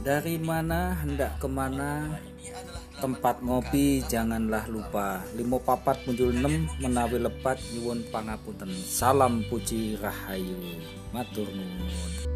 Dari mana hendak ke mana tempat ngopi janganlah lupa. Limo papat muncul enam menawi lepat nyuwun pangapunten. Salam puji rahayu. Matur nuwun.